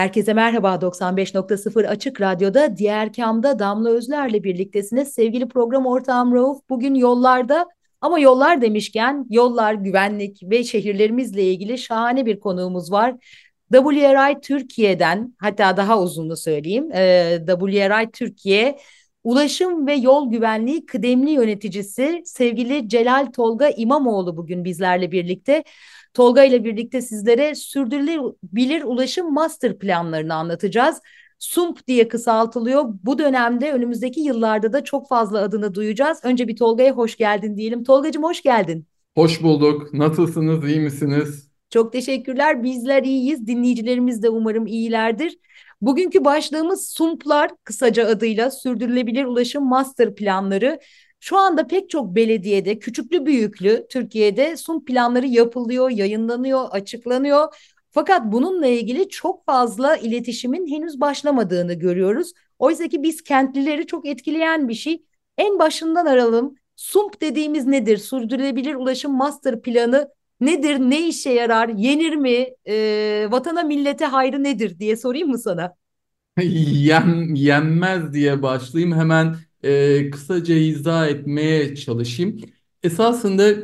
Herkese merhaba 95.0 Açık Radyo'da Diğer Kam'da Damla Özler'le birliktesiniz. Sevgili program ortağım Rauf bugün yollarda ama yollar demişken yollar, güvenlik ve şehirlerimizle ilgili şahane bir konuğumuz var. WRI Türkiye'den hatta daha uzunlu söyleyeyim e, WRI Türkiye Ulaşım ve Yol Güvenliği kıdemli yöneticisi sevgili Celal Tolga İmamoğlu bugün bizlerle birlikte. Tolga ile birlikte sizlere sürdürülebilir ulaşım master planlarını anlatacağız. SUMP diye kısaltılıyor. Bu dönemde önümüzdeki yıllarda da çok fazla adını duyacağız. Önce bir Tolga'ya hoş geldin diyelim. Tolgacığım hoş geldin. Hoş bulduk. Nasılsınız? İyi misiniz? Çok teşekkürler. Bizler iyiyiz. Dinleyicilerimiz de umarım iyilerdir. Bugünkü başlığımız SUMP'lar kısaca adıyla Sürdürülebilir Ulaşım Master Planları. Şu anda pek çok belediyede küçüklü büyüklü Türkiye'de SUMP planları yapılıyor, yayınlanıyor, açıklanıyor. Fakat bununla ilgili çok fazla iletişimin henüz başlamadığını görüyoruz. Oysa ki biz kentlileri çok etkileyen bir şey. En başından aralım. SUMP dediğimiz nedir? Sürdürülebilir Ulaşım Master Planı nedir, ne işe yarar, yenir mi, e, vatana millete hayrı nedir diye sorayım mı sana? Yen, yenmez diye başlayayım hemen e, kısaca izah etmeye çalışayım. Esasında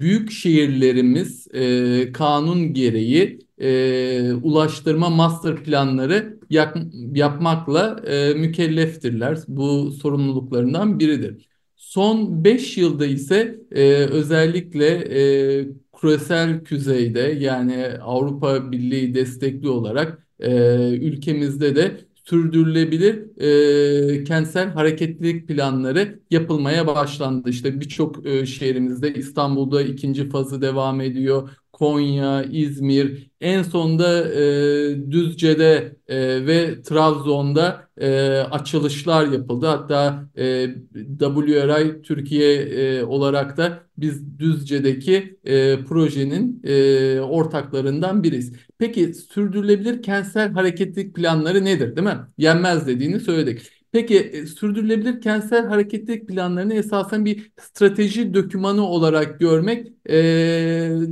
büyük şehirlerimiz e, kanun gereği e, ulaştırma master planları yak, yapmakla e, mükelleftirler. Bu sorumluluklarından biridir. Son 5 yılda ise e, özellikle e, küresel düzeyde yani Avrupa Birliği destekli olarak e, ülkemizde de sürdürülebilir e, kentsel hareketlilik planları yapılmaya başlandı. İşte birçok e, şehrimizde İstanbul'da ikinci fazı devam ediyor. Konya, İzmir, en sonda e, Düzce'de e, ve Trabzon'da e, açılışlar yapıldı. Hatta e, WRI Türkiye e, olarak da biz Düzce'deki e, projenin e, ortaklarından biriyiz. Peki sürdürülebilir kentsel hareketlilik planları nedir değil mi? Yenmez dediğini söyledik. Peki e, sürdürülebilir kentsel hareketlilik planlarını esasen bir strateji dokümanı olarak görmek e,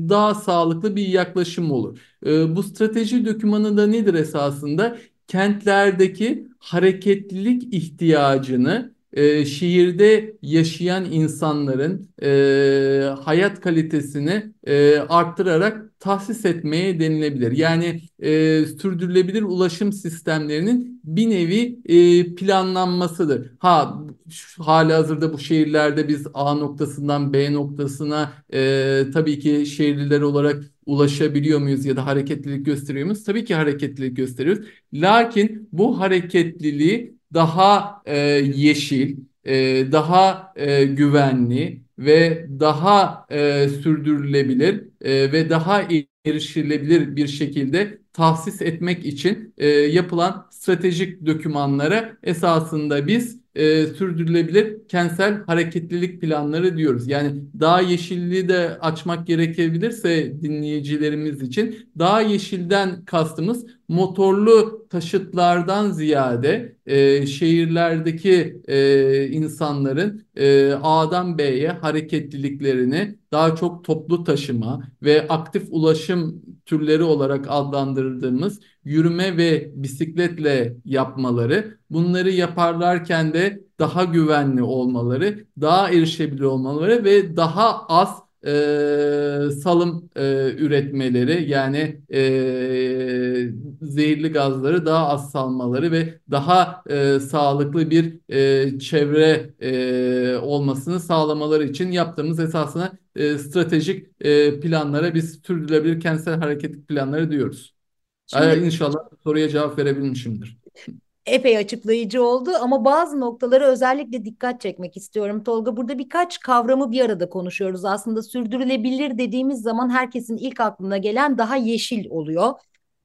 daha sağlıklı bir yaklaşım olur. E, bu strateji dokümanı da nedir esasında? Kentlerdeki hareketlilik ihtiyacını e, şehirde yaşayan insanların e, hayat kalitesini e, arttırarak tahsis etmeye denilebilir. Yani e, sürdürülebilir ulaşım sistemlerinin bir nevi e, planlanmasıdır. Ha hali hazırda bu şehirlerde biz A noktasından B noktasına e, tabii ki şehirliler olarak ulaşabiliyor muyuz ya da hareketlilik gösteriyor muyuz? Tabii ki hareketlilik gösteriyoruz. Lakin bu hareketliliği daha e, yeşil, e, daha e, güvenli ve daha e, sürdürülebilir e, ve daha erişilebilir bir şekilde tahsis etmek için e, yapılan stratejik dokümanlara esasında biz e, sürdürülebilir kentsel hareketlilik planları diyoruz. Yani daha yeşilliği de açmak gerekebilirse dinleyicilerimiz için daha yeşilden kastımız motorlu taşıtlardan ziyade e, şehirlerdeki e, insanların e, A'dan B'ye hareketliliklerini daha çok toplu taşıma ve aktif ulaşım türleri olarak adlandırdığımız yürüme ve bisikletle yapmaları, bunları yaparlarken de daha güvenli olmaları, daha erişebilir olmaları ve daha az e, salım e, üretmeleri yani e, zehirli gazları daha az salmaları ve daha e, sağlıklı bir e, çevre e, olmasını sağlamaları için yaptığımız esasına e, stratejik e, planlara biz sürdürülebilir kentsel hareket planları diyoruz. Şimdi, İnşallah soruya cevap verebilmişimdir. epey açıklayıcı oldu ama bazı noktalara özellikle dikkat çekmek istiyorum Tolga. Burada birkaç kavramı bir arada konuşuyoruz. Aslında sürdürülebilir dediğimiz zaman herkesin ilk aklına gelen daha yeşil oluyor.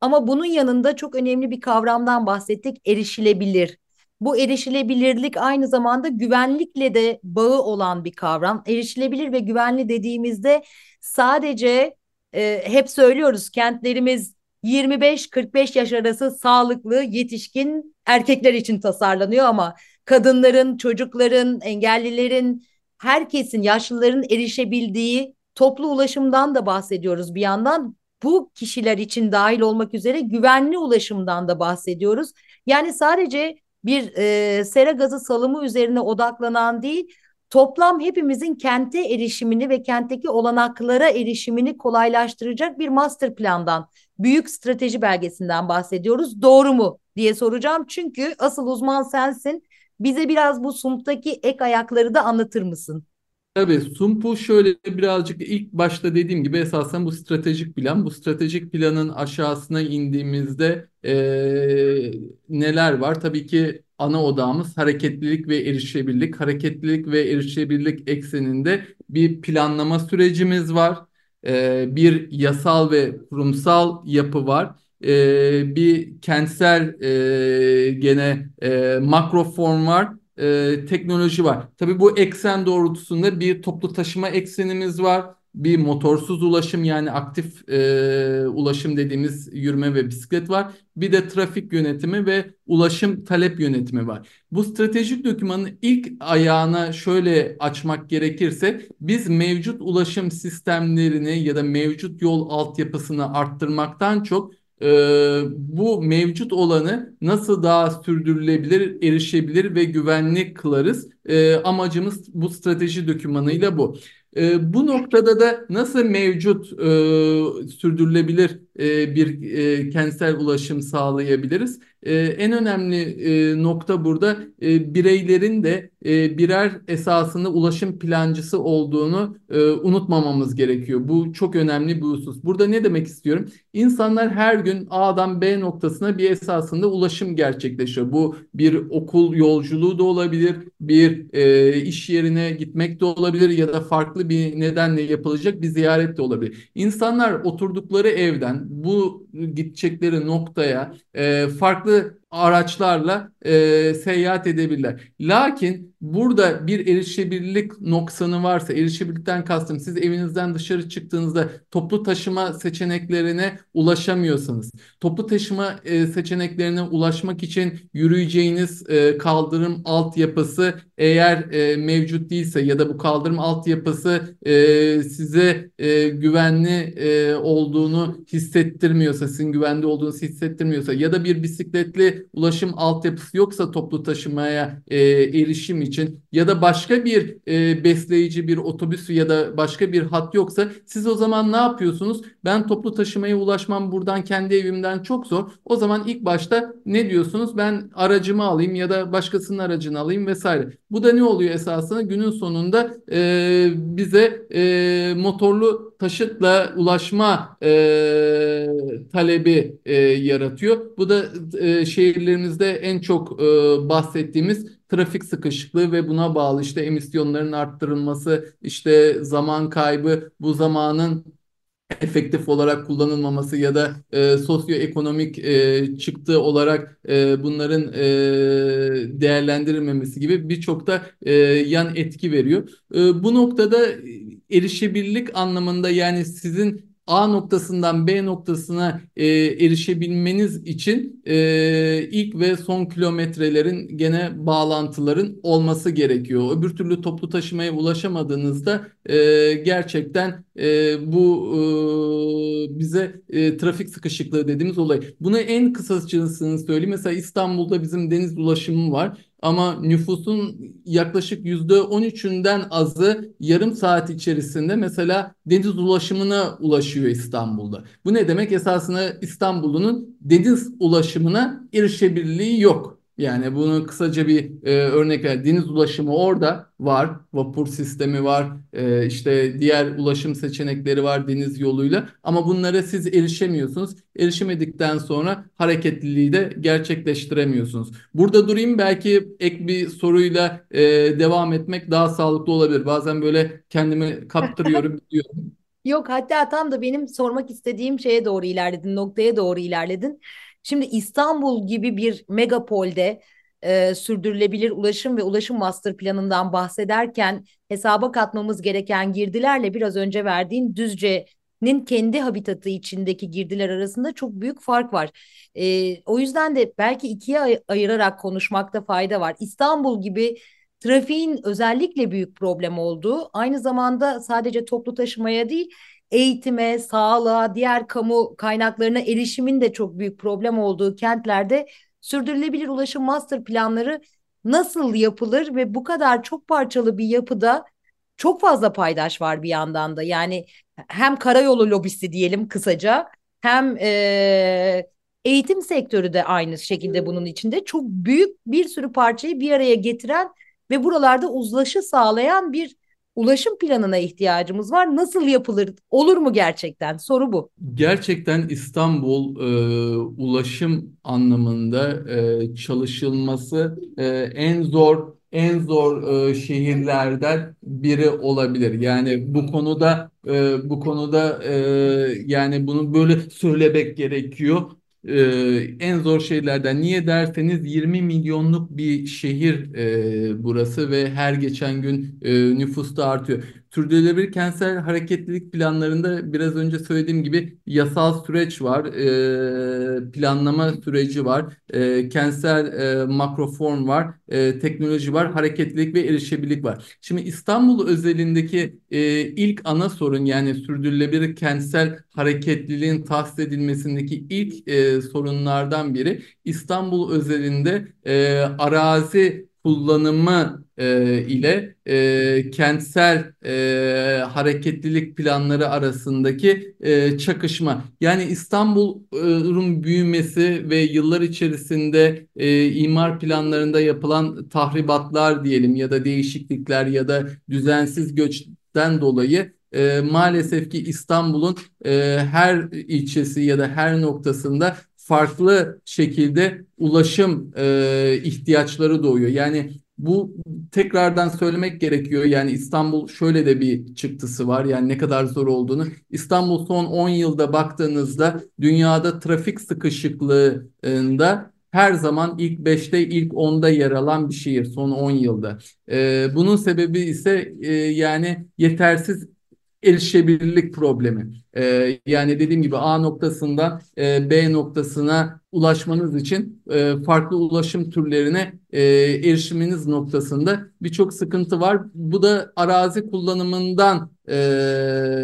Ama bunun yanında çok önemli bir kavramdan bahsettik, erişilebilir. Bu erişilebilirlik aynı zamanda güvenlikle de bağı olan bir kavram. Erişilebilir ve güvenli dediğimizde sadece e, hep söylüyoruz kentlerimiz 25-45 yaş arası sağlıklı yetişkin erkekler için tasarlanıyor ama kadınların, çocukların, engellilerin, herkesin, yaşlıların erişebildiği toplu ulaşımdan da bahsediyoruz bir yandan. Bu kişiler için dahil olmak üzere güvenli ulaşımdan da bahsediyoruz. Yani sadece bir e, sera gazı salımı üzerine odaklanan değil, toplam hepimizin kente erişimini ve kentteki olanaklara erişimini kolaylaştıracak bir master plandan, büyük strateji belgesinden bahsediyoruz. Doğru mu diye soracağım. Çünkü asıl uzman sensin. Bize biraz bu SUMP'taki ek ayakları da anlatır mısın? Tabii SUMP'u şöyle birazcık ilk başta dediğim gibi esasen bu stratejik plan. Bu stratejik planın aşağısına indiğimizde e, neler var? Tabii ki ana odağımız hareketlilik ve erişebilirlik. Hareketlilik ve erişebilirlik ekseninde bir planlama sürecimiz var. E, bir yasal ve kurumsal yapı var. E, bir kentsel e, gene e, makro form var e, teknoloji var. Tabii bu eksen doğrultusunda bir toplu taşıma eksenimiz var. Bir motorsuz ulaşım yani aktif e, ulaşım dediğimiz yürüme ve bisiklet var. Bir de trafik yönetimi ve ulaşım talep yönetimi var. Bu stratejik dokümanın ilk ayağına şöyle açmak gerekirse biz mevcut ulaşım sistemlerini ya da mevcut yol altyapısını arttırmaktan çok e, bu mevcut olanı nasıl daha sürdürülebilir, erişebilir ve güvenli kılarız? E, amacımız bu strateji dokümanıyla bu. E, bu noktada da nasıl mevcut e, sürdürülebilir e, bir e, kentsel ulaşım sağlayabiliriz? E, en önemli e, nokta burada e, bireylerin de e, birer esasında ulaşım plancısı olduğunu e, unutmamamız gerekiyor. Bu çok önemli bir husus. Burada ne demek istiyorum? İnsanlar her gün A'dan B noktasına bir esasında ulaşım gerçekleşiyor. Bu bir okul yolculuğu da olabilir, bir e, iş yerine gitmek de olabilir ya da farklı bir nedenle yapılacak bir ziyaret de olabilir. İnsanlar oturdukları evden bu gidecekleri noktaya e, farklı the araçlarla e, seyahat edebilirler. Lakin burada bir erişebilirlik noksanı varsa, erişebilirlikten kastım siz evinizden dışarı çıktığınızda toplu taşıma seçeneklerine ulaşamıyorsanız, toplu taşıma e, seçeneklerine ulaşmak için yürüyeceğiniz e, kaldırım altyapısı eğer e, mevcut değilse ya da bu kaldırım altyapısı e, size e, güvenli e, olduğunu hissettirmiyorsa, sizin güvende olduğunu hissettirmiyorsa ya da bir bisikletli ulaşım altyapısı yoksa toplu taşımaya e, erişim için ya da başka bir e, besleyici bir otobüs ya da başka bir hat yoksa siz o zaman ne yapıyorsunuz? Ben toplu taşımaya ulaşmam buradan kendi evimden çok zor. O zaman ilk başta ne diyorsunuz? Ben aracımı alayım ya da başkasının aracını alayım vesaire. Bu da ne oluyor esasında? Günün sonunda e, bize e, motorlu taşıtla ulaşma e, talebi e, yaratıyor. Bu da e, şehirlerimizde en çok e, bahsettiğimiz trafik sıkışıklığı ve buna bağlı işte emisyonların arttırılması, işte zaman kaybı, bu zamanın efektif olarak kullanılmaması ya da e, sosyoekonomik e, çıktı olarak e, bunların e, değerlendirilmemesi gibi birçok da e, yan etki veriyor. E, bu noktada erişebilirlik anlamında yani sizin A noktasından B noktasına e, erişebilmeniz için e, ilk ve son kilometrelerin gene bağlantıların olması gerekiyor. Öbür türlü toplu taşımaya ulaşamadığınızda e, gerçekten e, bu e, bize e, trafik sıkışıklığı dediğimiz olay. Bunu en kısasını söyleyeyim. Mesela İstanbul'da bizim deniz ulaşımı var. Ama nüfusun yaklaşık yüzde 13'ünden azı yarım saat içerisinde mesela deniz ulaşımına ulaşıyor İstanbul'da. Bu ne demek? Esasında İstanbul'un deniz ulaşımına erişebilirliği yok. Yani bunu kısaca bir e, örnek ver. Deniz ulaşımı orada var. Vapur sistemi var. E, işte diğer ulaşım seçenekleri var deniz yoluyla. Ama bunlara siz erişemiyorsunuz. Erişemedikten sonra hareketliliği de gerçekleştiremiyorsunuz. Burada durayım belki ek bir soruyla e, devam etmek daha sağlıklı olabilir. Bazen böyle kendimi kaptırıyorum diyorum. Yok hatta tam da benim sormak istediğim şeye doğru ilerledin, noktaya doğru ilerledin. Şimdi İstanbul gibi bir megapolde e, sürdürülebilir ulaşım ve ulaşım master planından bahsederken hesaba katmamız gereken girdilerle biraz önce verdiğin Düzce'nin kendi habitatı içindeki girdiler arasında çok büyük fark var. E, o yüzden de belki ikiye ay ayırarak konuşmakta fayda var. İstanbul gibi trafiğin özellikle büyük problem olduğu, aynı zamanda sadece toplu taşımaya değil, eğitime, sağlığa, diğer kamu kaynaklarına erişimin de çok büyük problem olduğu kentlerde sürdürülebilir ulaşım master planları nasıl yapılır ve bu kadar çok parçalı bir yapıda çok fazla paydaş var bir yandan da. Yani hem karayolu lobisi diyelim kısaca hem e, eğitim sektörü de aynı şekilde bunun içinde çok büyük bir sürü parçayı bir araya getiren ve buralarda uzlaşı sağlayan bir ulaşım planına ihtiyacımız var. Nasıl yapılır? Olur mu gerçekten? Soru bu. Gerçekten İstanbul e, ulaşım anlamında e, çalışılması e, en zor en zor e, şehirlerden biri olabilir. Yani bu konuda e, bu konuda e, yani bunu böyle söylemek gerekiyor e, en zor şeylerden. Niye derseniz 20 milyonluk bir şehir e, burası ve her geçen gün e, nüfus da artıyor. Sürdürülebilir kentsel hareketlilik planlarında biraz önce söylediğim gibi yasal süreç var, e, planlama süreci var, e, kentsel e, makroform var, e, teknoloji var, hareketlilik ve erişebilirlik var. Şimdi İstanbul özelindeki e, ilk ana sorun yani sürdürülebilir kentsel hareketliliğin tahsis edilmesindeki ilk e, sorunlardan biri İstanbul özelinde e, arazi kullanımı e, ile e, kentsel e, hareketlilik planları arasındaki e, çakışma. Yani İstanbul'un büyümesi ve yıllar içerisinde e, imar planlarında yapılan tahribatlar diyelim ya da değişiklikler ya da düzensiz göçten dolayı e, maalesef ki İstanbul'un e, her ilçesi ya da her noktasında farklı şekilde ulaşım e, ihtiyaçları doğuyor. Yani bu tekrardan söylemek gerekiyor. Yani İstanbul şöyle de bir çıktısı var. Yani ne kadar zor olduğunu. İstanbul son 10 yılda baktığınızda dünyada trafik sıkışıklığında her zaman ilk 5'te ilk 10'da yer alan bir şehir son 10 yılda. Ee, bunun sebebi ise e, yani yetersiz erişebilirlik problemi. Ee, yani dediğim gibi A noktasından e, B noktasına ulaşmanız için e, farklı ulaşım türlerine e, erişiminiz noktasında birçok sıkıntı var. Bu da arazi kullanımından e,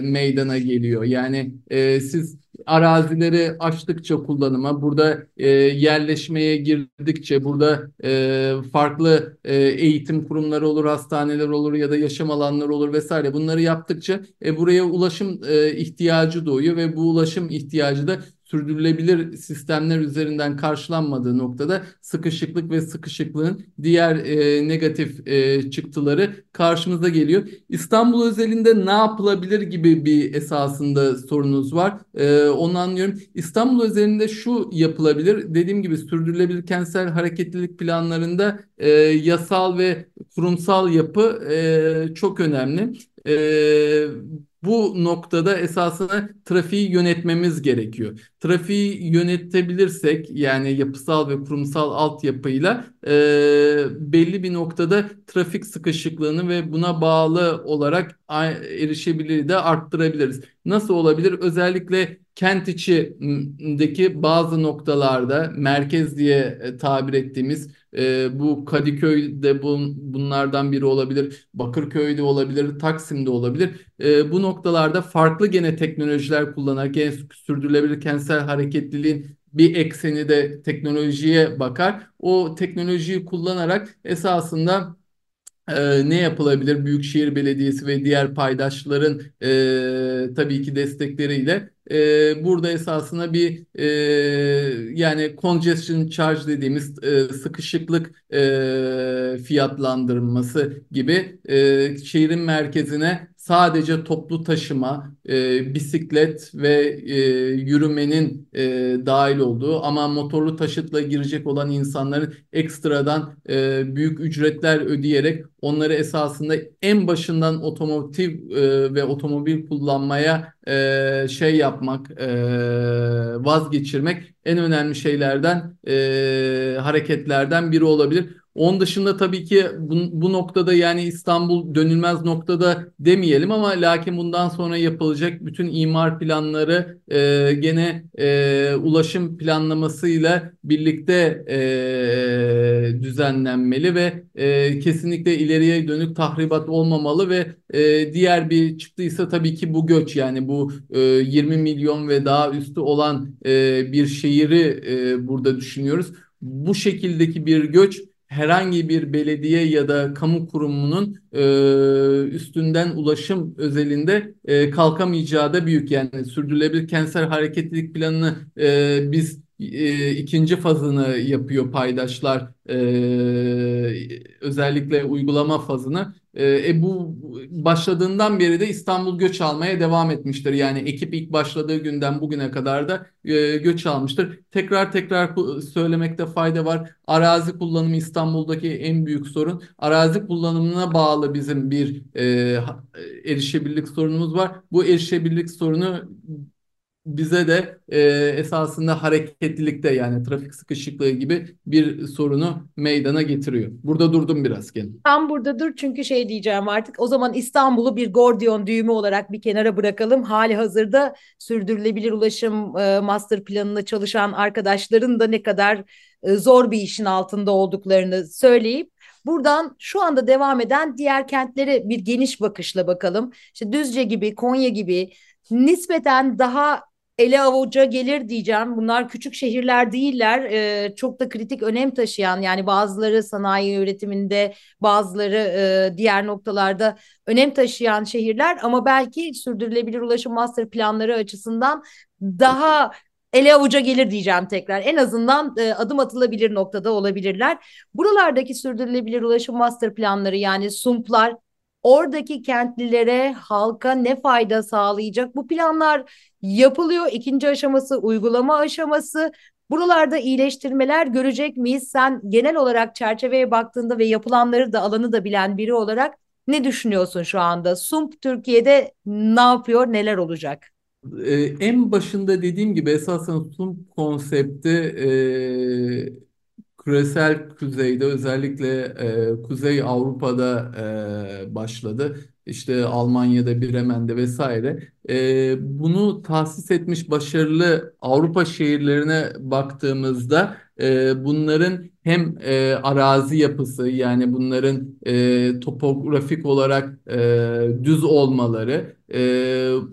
meydana geliyor. Yani e, siz arazileri açtıkça kullanıma, burada e, yerleşmeye girdikçe, burada e, farklı e, eğitim kurumları olur, hastaneler olur ya da yaşam alanları olur vesaire. Bunları yaptıkça e, buraya ulaşım e, ihtiyacı doğuyor ve bu ulaşım ihtiyacı da sürdürülebilir sistemler üzerinden karşılanmadığı noktada sıkışıklık ve sıkışıklığın diğer e, negatif e, çıktıları karşımıza geliyor. İstanbul özelinde ne yapılabilir gibi bir esasında sorunuz var. E, onu anlıyorum. İstanbul özelinde şu yapılabilir. Dediğim gibi sürdürülebilir kentsel hareketlilik planlarında e, yasal ve kurumsal yapı e, çok önemli. E, bu noktada esasında trafiği yönetmemiz gerekiyor. Trafiği yönetebilirsek yani yapısal ve kurumsal altyapıyla e, belli bir noktada trafik sıkışıklığını ve buna bağlı olarak erişebilirliği de arttırabiliriz. Nasıl olabilir? Özellikle kent içindeki bazı noktalarda merkez diye e, tabir ettiğimiz e, bu Kadıköy'de bun, bunlardan biri olabilir, Bakırköy'de olabilir, Taksim'de olabilir. E, bu noktalarda farklı gene teknolojiler kullanarak gene sürdürülebilir kentsel hareketliliğin bir ekseni de teknolojiye bakar. O teknolojiyi kullanarak esasında e, ne yapılabilir? Büyükşehir Belediyesi ve diğer paydaşların e, tabii ki destekleriyle e, burada esasında bir e, yani congestion charge dediğimiz e, sıkışıklık e, fiyatlandırılması gibi e, şehrin merkezine sadece toplu taşıma, e, bisiklet ve e, yürümenin e, dahil olduğu ama motorlu taşıtla girecek olan insanların ekstradan e, büyük ücretler ödeyerek onları esasında en başından otomotiv e, ve otomobil kullanmaya e, şey yapmak, e, vazgeçirmek en önemli şeylerden, e, hareketlerden biri olabilir. Onun dışında tabii ki bu, bu noktada yani İstanbul dönülmez noktada demeyelim ama lakin bundan sonra yapılacak bütün imar planları e, gene e, ulaşım planlamasıyla birlikte e, düzenlenmeli ve e, kesinlikle ileriye dönük tahribat olmamalı ve e, diğer bir çıktıysa tabii ki bu göç yani bu e, 20 milyon ve daha üstü olan e, bir şehri e, burada düşünüyoruz. Bu şekildeki bir göç herhangi bir belediye ya da kamu kurumunun e, üstünden ulaşım özelinde e, kalkamayacağı da büyük. Yani sürdürülebilir kentsel hareketlilik planını e, biz e, ikinci fazını yapıyor paydaşlar e, özellikle uygulama fazını. E, bu başladığından beri de İstanbul göç almaya devam etmiştir. Yani ekip ilk başladığı günden bugüne kadar da e, göç almıştır. Tekrar tekrar söylemekte fayda var. Arazi kullanımı İstanbul'daki en büyük sorun. Arazi kullanımına bağlı bizim bir e, erişebilirlik sorunumuz var. Bu erişebilirlik sorunu bize de e, esasında hareketlilikte yani trafik sıkışıklığı gibi bir sorunu meydana getiriyor. Burada durdum biraz gene. Tam burada dur çünkü şey diyeceğim artık o zaman İstanbul'u bir Gordiyon düğümü olarak bir kenara bırakalım. Hali hazırda sürdürülebilir ulaşım e, master planında çalışan arkadaşların da ne kadar e, zor bir işin altında olduklarını söyleyip Buradan şu anda devam eden diğer kentlere bir geniş bakışla bakalım. İşte Düzce gibi, Konya gibi nispeten daha ele avuca gelir diyeceğim. Bunlar küçük şehirler değiller. E, çok da kritik önem taşıyan yani bazıları sanayi üretiminde bazıları e, diğer noktalarda önem taşıyan şehirler ama belki sürdürülebilir ulaşım master planları açısından daha ele avuca gelir diyeceğim tekrar. En azından e, adım atılabilir noktada olabilirler. Buralardaki sürdürülebilir ulaşım master planları yani SUMP'lar oradaki kentlilere, halka ne fayda sağlayacak? Bu planlar yapılıyor. İkinci aşaması uygulama aşaması. Buralarda iyileştirmeler görecek miyiz? Sen genel olarak çerçeveye baktığında ve yapılanları da alanı da bilen biri olarak ne düşünüyorsun şu anda? SUMP Türkiye'de ne yapıyor, neler olacak? Ee, en başında dediğim gibi esasen SUMP konsepti e, küresel kuzeyde özellikle e, Kuzey Avrupa'da e, başladı. İşte Almanya'da, Bremen'de vesaire. E, bunu tahsis etmiş başarılı Avrupa şehirlerine baktığımızda e, bunların hem e, arazi yapısı yani bunların e, topografik olarak e, düz olmaları, e,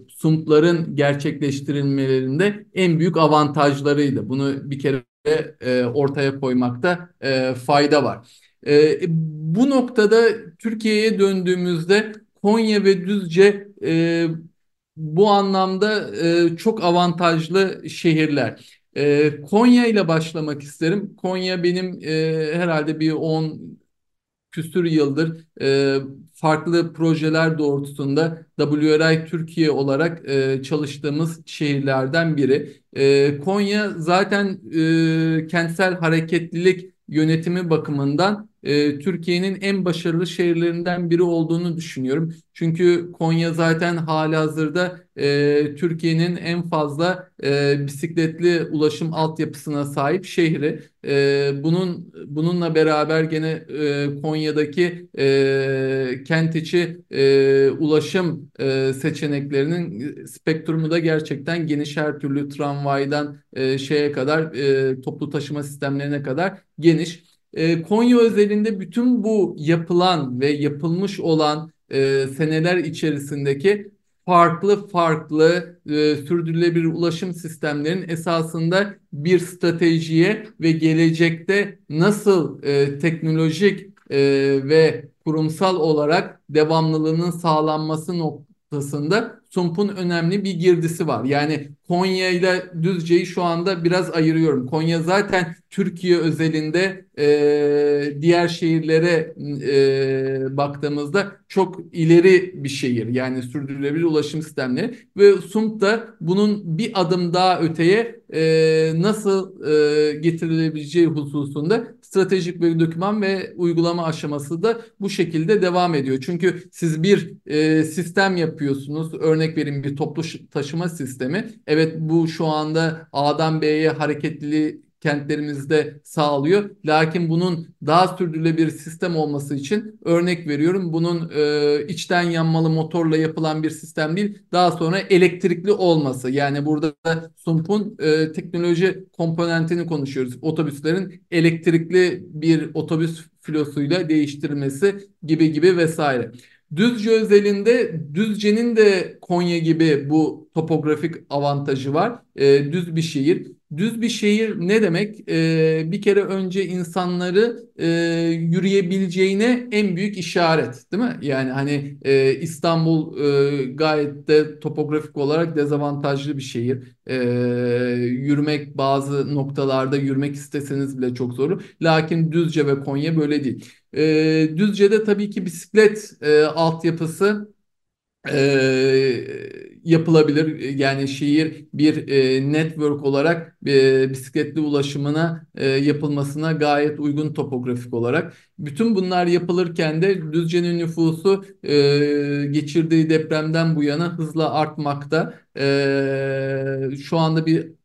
sumpların gerçekleştirilmelerinde en büyük avantajlarıydı. Bunu bir kere e, ortaya koymakta e, fayda var. E, bu noktada Türkiye'ye döndüğümüzde Konya ve Düzce e, bu anlamda e, çok avantajlı şehirler. E, Konya ile başlamak isterim. Konya benim e, herhalde bir 10 küsür yıldır e, farklı projeler doğrultusunda WRI Türkiye olarak e, çalıştığımız şehirlerden biri. E, Konya zaten e, kentsel hareketlilik yönetimi bakımından e, Türkiye'nin en başarılı şehirlerinden biri olduğunu düşünüyorum. Çünkü Konya zaten halihazırda e, Türkiye'nin en fazla e, bisikletli ulaşım altyapısına sahip şehri. E, bunun bununla beraber gene e, Konya'daki e, kent içi e, ulaşım e, seçeneklerinin spektrumu da gerçekten geniş her türlü tramvaydan e, şeye kadar e, toplu taşıma sistemlerine kadar geniş. E, Konya özelinde bütün bu yapılan ve yapılmış olan e, seneler içerisindeki farklı farklı e, sürdürülebilir ulaşım sistemlerinin esasında bir stratejiye ve gelecekte nasıl e, teknolojik ve kurumsal olarak devamlılığının sağlanması noktasında SUMP'un önemli bir girdisi var. Yani Konya ile Düzce'yi şu anda biraz ayırıyorum. Konya zaten Türkiye özelinde e, diğer şehirlere e, baktığımızda çok ileri bir şehir. Yani sürdürülebilir ulaşım sistemleri ve SUMP da bunun bir adım daha öteye e, nasıl e, getirilebileceği hususunda stratejik bir doküman ve uygulama aşaması da bu şekilde devam ediyor. Çünkü siz bir e, sistem yapıyorsunuz. Örnek vereyim bir toplu taşıma sistemi. Evet bu şu anda A'dan B'ye hareketliliği kentlerimizde sağlıyor. Lakin bunun daha sürdürülebilir sistem olması için örnek veriyorum. Bunun e, içten yanmalı motorla yapılan bir sistem değil. Daha sonra elektrikli olması. Yani burada SUMP'un e, teknoloji komponentini konuşuyoruz. Otobüslerin elektrikli bir otobüs filosuyla değiştirilmesi gibi gibi vesaire. Düzce özelinde Düzce'nin de Konya gibi bu topografik avantajı var. E, düz bir şehir. Düz bir şehir ne demek? Ee, bir kere önce insanları e, yürüyebileceğine en büyük işaret, değil mi? Yani hani e, İstanbul e, gayet de topografik olarak dezavantajlı bir şehir. E, yürümek bazı noktalarda yürümek isteseniz bile çok zor. Lakin Düzce ve Konya böyle değil. E, Düzce'de tabii ki bisiklet e, altyapısı e, yapılabilir. Yani şehir bir e, network olarak e, bisikletli ulaşımına e, yapılmasına gayet uygun topografik olarak. Bütün bunlar yapılırken de Düzce'nin nüfusu e, geçirdiği depremden bu yana hızla artmakta. E, şu anda bir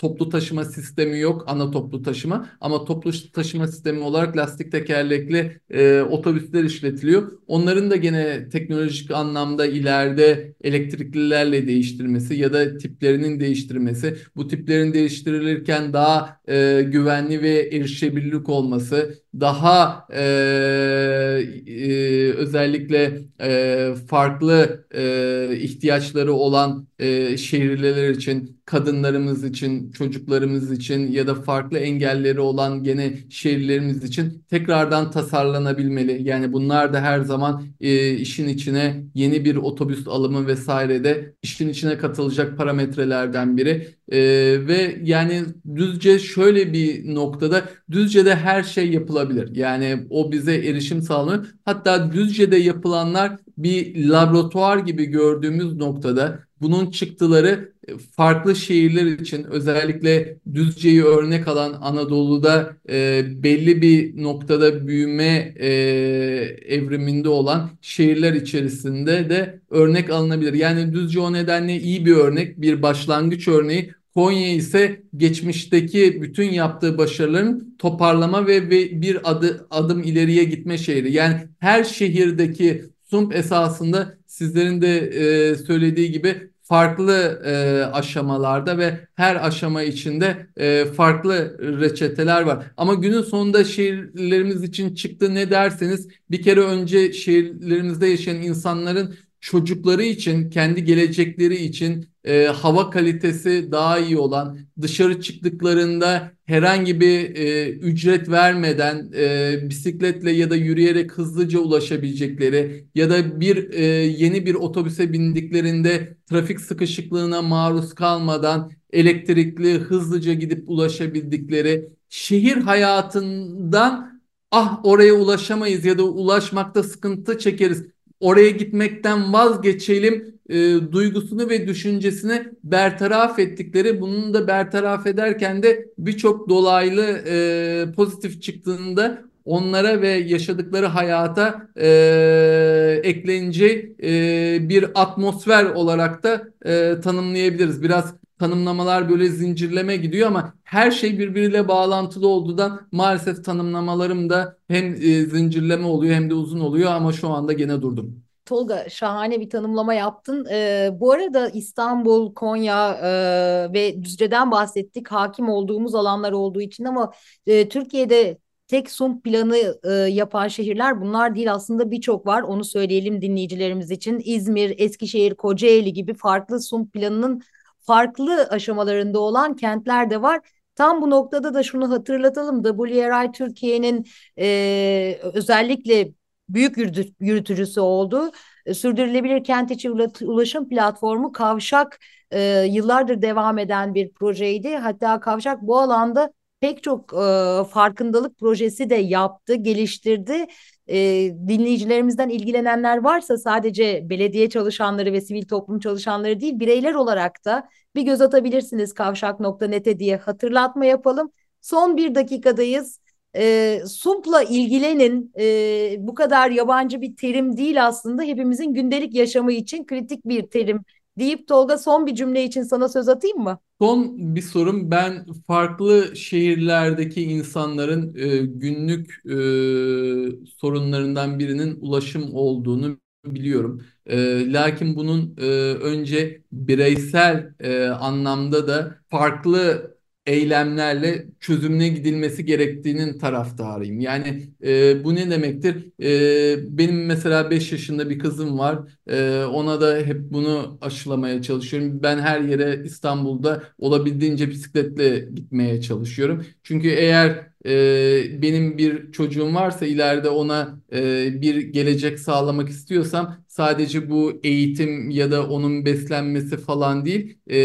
toplu taşıma sistemi yok ana toplu taşıma ama toplu taşıma sistemi olarak lastik tekerlekli e, otobüsler işletiliyor. Onların da gene teknolojik anlamda ileride elektriklilerle değiştirmesi ya da tiplerinin değiştirmesi bu tiplerin değiştirilirken daha e, güvenli ve erişebilirlik olması daha e, e, özellikle e, farklı e, ihtiyaçları olan e, şehirler için, kadınlarımız için, çocuklarımız için ya da farklı engelleri olan gene şehirlerimiz için tekrardan tasarlanabilmeli. Yani bunlar da her zaman e, işin içine yeni bir otobüs alımı vesaire de işin içine katılacak parametrelerden biri. E, ve yani düzce şöyle bir noktada düzce'de her şey yapılabilir. Yani o bize erişim sağlanıyor. Hatta düzce'de yapılanlar bir laboratuvar gibi gördüğümüz noktada bunun çıktıları e, farklı şehirler için özellikle Düzce'yi örnek alan Anadolu'da e, belli bir noktada büyüme e, evriminde olan şehirler içerisinde de örnek alınabilir. Yani Düzce o nedenle iyi bir örnek, bir başlangıç örneği. Konya ise geçmişteki bütün yaptığı başarıların toparlama ve, bir adı, adım ileriye gitme şehri. Yani her şehirdeki SUMP esasında sizlerin de e, söylediği gibi farklı e, aşamalarda ve her aşama içinde e, farklı reçeteler var. Ama günün sonunda şehirlerimiz için çıktı ne derseniz bir kere önce şehirlerimizde yaşayan insanların çocukları için, kendi gelecekleri için e, hava kalitesi daha iyi olan, dışarı çıktıklarında herhangi bir e, ücret vermeden e, bisikletle ya da yürüyerek hızlıca ulaşabilecekleri ya da bir e, yeni bir otobüse bindiklerinde trafik sıkışıklığına maruz kalmadan elektrikli hızlıca gidip ulaşabildikleri şehir hayatından ah oraya ulaşamayız ya da ulaşmakta sıkıntı çekeriz oraya gitmekten vazgeçelim e, duygusunu ve düşüncesini bertaraf ettikleri bunun da bertaraf ederken de birçok dolaylı e, pozitif çıktığında onlara ve yaşadıkları hayata e, ekleneceği e, bir atmosfer olarak da e, tanımlayabiliriz. Biraz tanımlamalar böyle zincirleme gidiyor ama her şey birbiriyle bağlantılı olduğundan maalesef tanımlamalarım da hem e, zincirleme oluyor hem de uzun oluyor ama şu anda gene durdum. Tolga şahane bir tanımlama yaptın. Ee, bu arada İstanbul, Konya e, ve Düzce'den bahsettik. Hakim olduğumuz alanlar olduğu için ama e, Türkiye'de tek sum planı e, yapan şehirler bunlar değil aslında birçok var onu söyleyelim dinleyicilerimiz için İzmir, Eskişehir, Kocaeli gibi farklı sum planının farklı aşamalarında olan kentler de var Tam bu noktada da şunu hatırlatalım. WRI Türkiye'nin e, özellikle büyük yürütücüsü oldu. E, sürdürülebilir kent içi ulaşım platformu Kavşak e, yıllardır devam eden bir projeydi. Hatta Kavşak bu alanda pek çok e, farkındalık projesi de yaptı, geliştirdi. E, dinleyicilerimizden ilgilenenler varsa sadece belediye çalışanları ve sivil toplum çalışanları değil, bireyler olarak da bir göz atabilirsiniz kavşak.net'e diye hatırlatma yapalım. Son bir dakikadayız. E, SUMP'la ilgilenin e, bu kadar yabancı bir terim değil aslında hepimizin gündelik yaşamı için kritik bir terim deyip Tolga son bir cümle için sana söz atayım mı? Son bir sorum ben farklı şehirlerdeki insanların e, günlük e, sorunlarından birinin ulaşım olduğunu biliyorum. E, lakin bunun e, önce bireysel e, anlamda da farklı eylemlerle çözümüne gidilmesi gerektiğinin taraftarıyım. Yani e, bu ne demektir? E, benim mesela 5 yaşında bir kızım var. E, ona da hep bunu aşılamaya çalışıyorum. Ben her yere İstanbul'da olabildiğince bisikletle gitmeye çalışıyorum. Çünkü eğer e, benim bir çocuğum varsa ileride ona e, bir gelecek sağlamak istiyorsam sadece bu eğitim ya da onun beslenmesi falan değil e,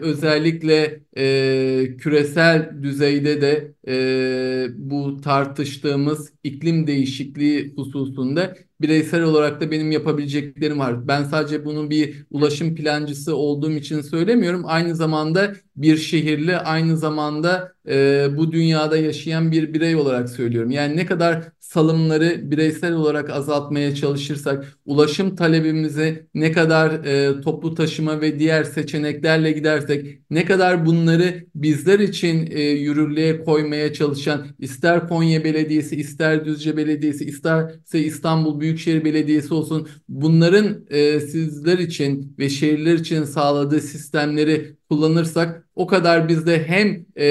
özellikle e, küresel düzeyde de e, bu tartıştığımız iklim değişikliği hususunda bireysel olarak da benim yapabileceklerim var. Ben sadece bunun bir ulaşım plancısı olduğum için söylemiyorum. Aynı zamanda bir şehirli, aynı zamanda e, bu dünyada yaşayan bir birey olarak söylüyorum. Yani ne kadar salımları bireysel olarak azaltmaya çalışırsak, ulaşım talebimizi ne kadar e, toplu taşıma ve diğer seçeneklerle gidersek, ne kadar bunları bizler için e, yürürlüğe koymaya çalışan ister Konya Belediyesi, ister Düzce Belediyesi, isterse İstanbul Büyükşehir Belediyesi olsun bunların e, sizler için ve şehirler için sağladığı sistemleri kullanırsak o kadar biz de hem e,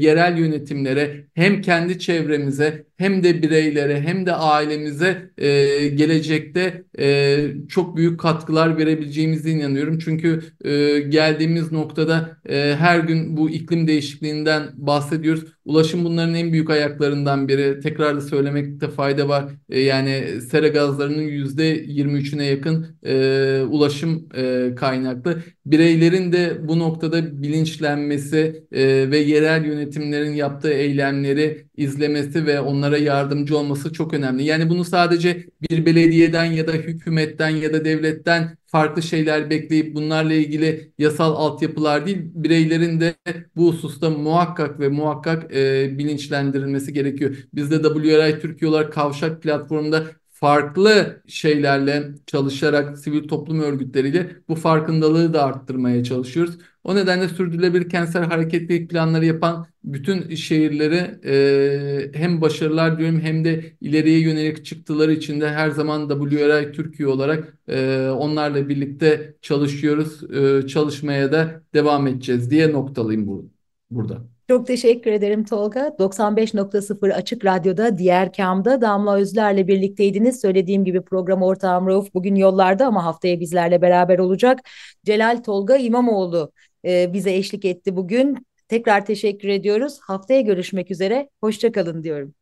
yerel yönetimlere hem kendi çevremize hem de bireylere hem de ailemize e, gelecekte e, çok büyük katkılar verebileceğimize inanıyorum. Çünkü e, geldiğimiz noktada e, her gün bu iklim değişikliğinden bahsediyoruz. Ulaşım bunların en büyük ayaklarından biri. Tekrar da söylemekte fayda var. E, yani sera gazlarının %23'üne yakın e, ulaşım e, kaynaklı. Bireylerin de bu noktada bilinçlenmesi e, ve yerel yönetimlerin yaptığı eylemleri izlemesi ve onlara yardımcı olması çok önemli. Yani bunu sadece bir belediyeden ya da hükümetten ya da devletten farklı şeyler bekleyip bunlarla ilgili yasal altyapılar değil, bireylerin de bu hususta muhakkak ve muhakkak e, bilinçlendirilmesi gerekiyor. Biz de WRI Türkiye olarak Kavşak platformunda farklı şeylerle çalışarak sivil toplum örgütleriyle bu farkındalığı da arttırmaya çalışıyoruz. O nedenle sürdürülebilir kentsel hareketlilik planları yapan bütün şehirlere e, hem başarılar diyorum hem de ileriye yönelik çıktıları için de her zaman WRI Türkiye olarak e, onlarla birlikte çalışıyoruz. E, çalışmaya da devam edeceğiz diye noktalıyım bu, burada. Çok teşekkür ederim Tolga. 95.0 Açık Radyo'da Diğer Kam'da Damla Özler'le birlikteydiniz. Söylediğim gibi program ortağım Rauf bugün yollarda ama haftaya bizlerle beraber olacak. Celal Tolga İmamoğlu e, bize eşlik etti bugün. Tekrar teşekkür ediyoruz. Haftaya görüşmek üzere. Hoşçakalın diyorum.